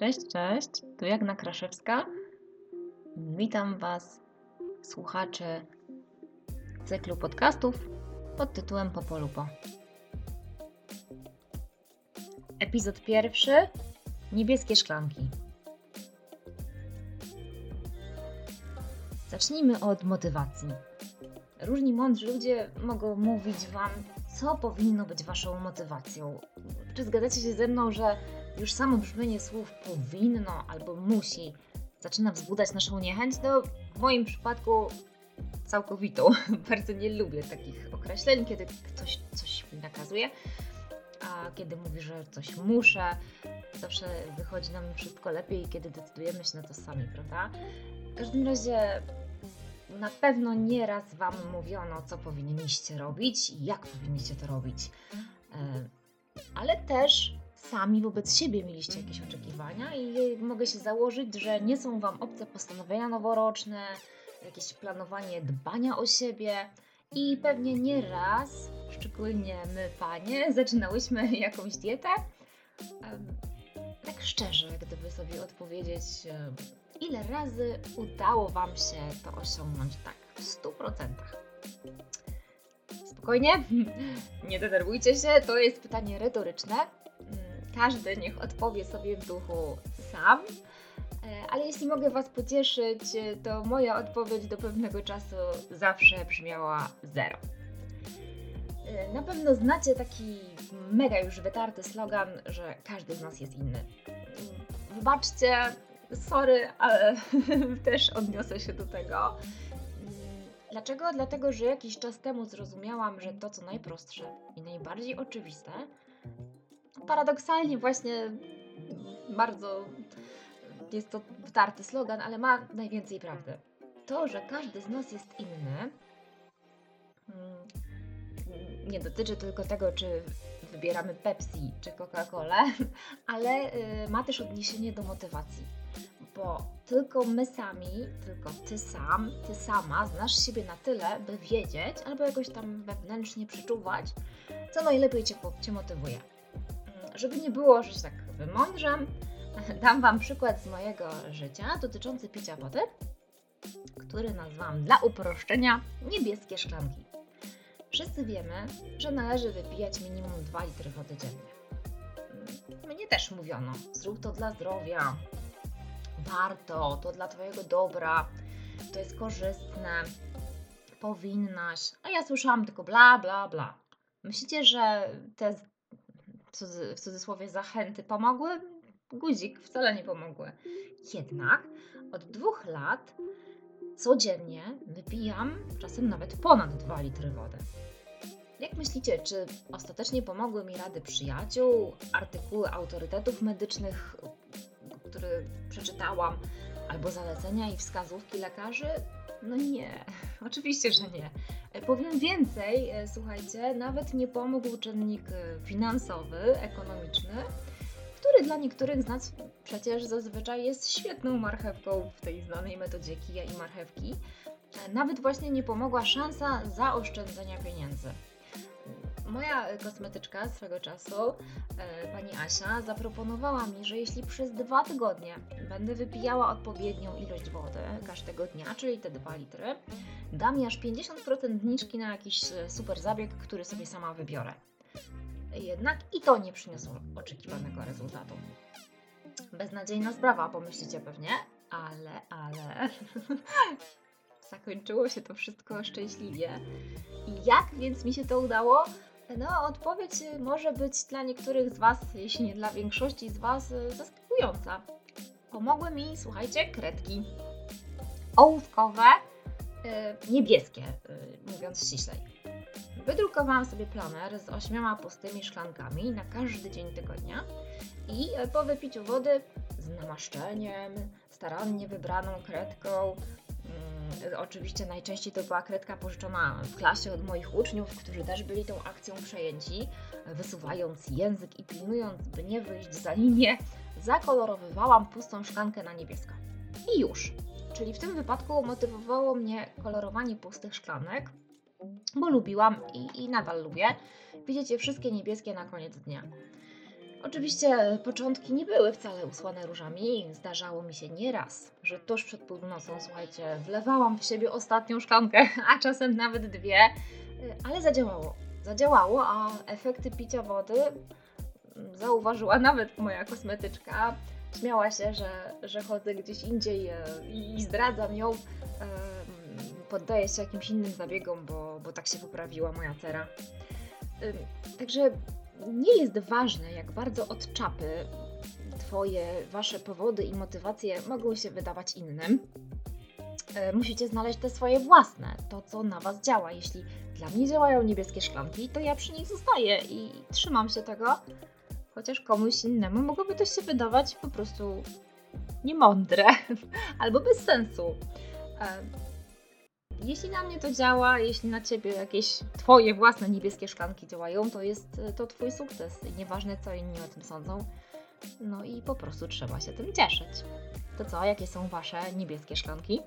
Cześć, cześć. Tu Jagna Kraszewska. Witam Was, słuchacze cyklu podcastów pod tytułem Popolupo. Epizod pierwszy. Niebieskie szklanki. Zacznijmy od motywacji. Różni mądrzy ludzie mogą mówić Wam, co powinno być Waszą motywacją. Czy zgadzacie się ze mną, że już samo brzmienie słów powinno albo musi zaczyna wzbudzać naszą niechęć? No, w moim przypadku całkowitą. Bardzo nie lubię takich określeń, kiedy ktoś coś mi nakazuje, a kiedy mówi, że coś muszę, zawsze wychodzi nam wszystko lepiej, kiedy decydujemy się na to sami, prawda? W każdym razie na pewno nieraz Wam mówiono, co powinniście robić i jak powinniście to robić. E, ale też sami wobec siebie mieliście jakieś oczekiwania i mogę się założyć, że nie są Wam obce postanowienia noworoczne, jakieś planowanie dbania o siebie i pewnie nie raz, szczególnie my panie, zaczynałyśmy jakąś dietę. Tak szczerze, gdyby sobie odpowiedzieć, ile razy udało Wam się to osiągnąć tak w 100%? Spokojnie, nie denerwujcie się, to jest pytanie retoryczne. Każdy niech odpowie sobie w duchu sam. Ale jeśli mogę Was pocieszyć, to moja odpowiedź do pewnego czasu zawsze brzmiała zero. Na pewno znacie taki mega już wytarty slogan, że każdy z nas jest inny. Wybaczcie, sorry, ale też odniosę się do tego. Dlaczego? Dlatego, że jakiś czas temu zrozumiałam, że to co najprostsze i najbardziej oczywiste, paradoksalnie właśnie bardzo jest to wtarty slogan, ale ma najwięcej prawdy. To, że każdy z nas jest inny, mm, nie dotyczy tylko tego, czy wybieramy Pepsi czy Coca-Colę, ale y, ma też odniesienie do motywacji. Bo tylko my sami, tylko ty sam, ty sama znasz siebie na tyle, by wiedzieć albo jakoś tam wewnętrznie przeczuwać, co najlepiej cię, cię motywuje. Żeby nie było, że się tak wymądrzam, dam Wam przykład z mojego życia dotyczący picia wody, który nazwałam dla uproszczenia niebieskie szklanki. Wszyscy wiemy, że należy wypijać minimum 2 litry wody dziennie. Mnie też mówiono, zrób to dla zdrowia, warto, to dla Twojego dobra, to jest korzystne, powinnaś. A ja słyszałam tylko bla, bla, bla. Myślicie, że te w cudzysłowie zachęty pomogły? Guzik wcale nie pomogły. Jednak od dwóch lat codziennie wypijam czasem nawet ponad 2 litry wody. Jak myślicie, czy ostatecznie pomogły mi rady przyjaciół, artykuły autorytetów medycznych, które przeczytałam, albo zalecenia i wskazówki lekarzy? No nie, oczywiście, że nie. Powiem więcej, e, słuchajcie, nawet nie pomógł czynnik e, finansowy, ekonomiczny, który dla niektórych z nas przecież zazwyczaj jest świetną marchewką w tej znanej metodzie kija i marchewki. E, nawet właśnie nie pomogła szansa zaoszczędzenia pieniędzy. Moja kosmetyczka swego czasu, e, pani Asia, zaproponowała mi, że jeśli przez dwa tygodnie będę wypijała odpowiednią ilość wody każdego dnia, czyli te 2 litry, da mi aż 50% zniżki na jakiś e, super zabieg, który sobie sama wybiorę. Jednak i to nie przyniosło oczekiwanego rezultatu. Beznadziejna sprawa, pomyślicie pewnie, ale, ale. Zakończyło się to wszystko szczęśliwie. I jak więc mi się to udało? No, odpowiedź może być dla niektórych z Was, jeśli nie dla większości z Was, zaskakująca. Pomogły mi, słuchajcie, kredki ołówkowe, yy, niebieskie, mówiąc ściślej. Wydrukowałam sobie planer z ośmioma pustymi szklankami na każdy dzień tygodnia i po wypiciu wody z namaszczeniem, starannie wybraną kredką, oczywiście najczęściej to była kredka pożyczona w klasie od moich uczniów, którzy też byli tą akcją przejęci, wysuwając język i pilnując, by nie wyjść za linię, zakolorowywałam pustą szklankę na niebiesko. I już. Czyli w tym wypadku motywowało mnie kolorowanie pustych szklanek, bo lubiłam i, i nadal lubię widzieć je wszystkie niebieskie na koniec dnia. Oczywiście początki nie były wcale usłane różami. Zdarzało mi się nieraz, że tuż przed północą, słuchajcie, wlewałam w siebie ostatnią szklankę, a czasem nawet dwie, ale zadziałało. Zadziałało, a efekty picia wody zauważyła nawet moja kosmetyczka. Śmiała się, że, że chodzę gdzieś indziej e, i zdradzam ją. Poddaję się jakimś innym zabiegom, bo, bo tak się poprawiła moja cera. Także nie jest ważne, jak bardzo od czapy Twoje, Wasze powody i motywacje mogą się wydawać innym. E, Musicie znaleźć te swoje własne, to co na Was działa. Jeśli dla mnie działają niebieskie szklanki, to ja przy nich zostaję i trzymam się tego. Chociaż komuś innemu mogłoby to się wydawać po prostu niemądre albo bez sensu. Jeśli na mnie to działa, jeśli na ciebie jakieś twoje własne niebieskie szklanki działają, to jest e, to twój sukces. Nieważne co inni o tym sądzą. No i po prostu trzeba się tym cieszyć. To co, jakie są wasze niebieskie szklanki?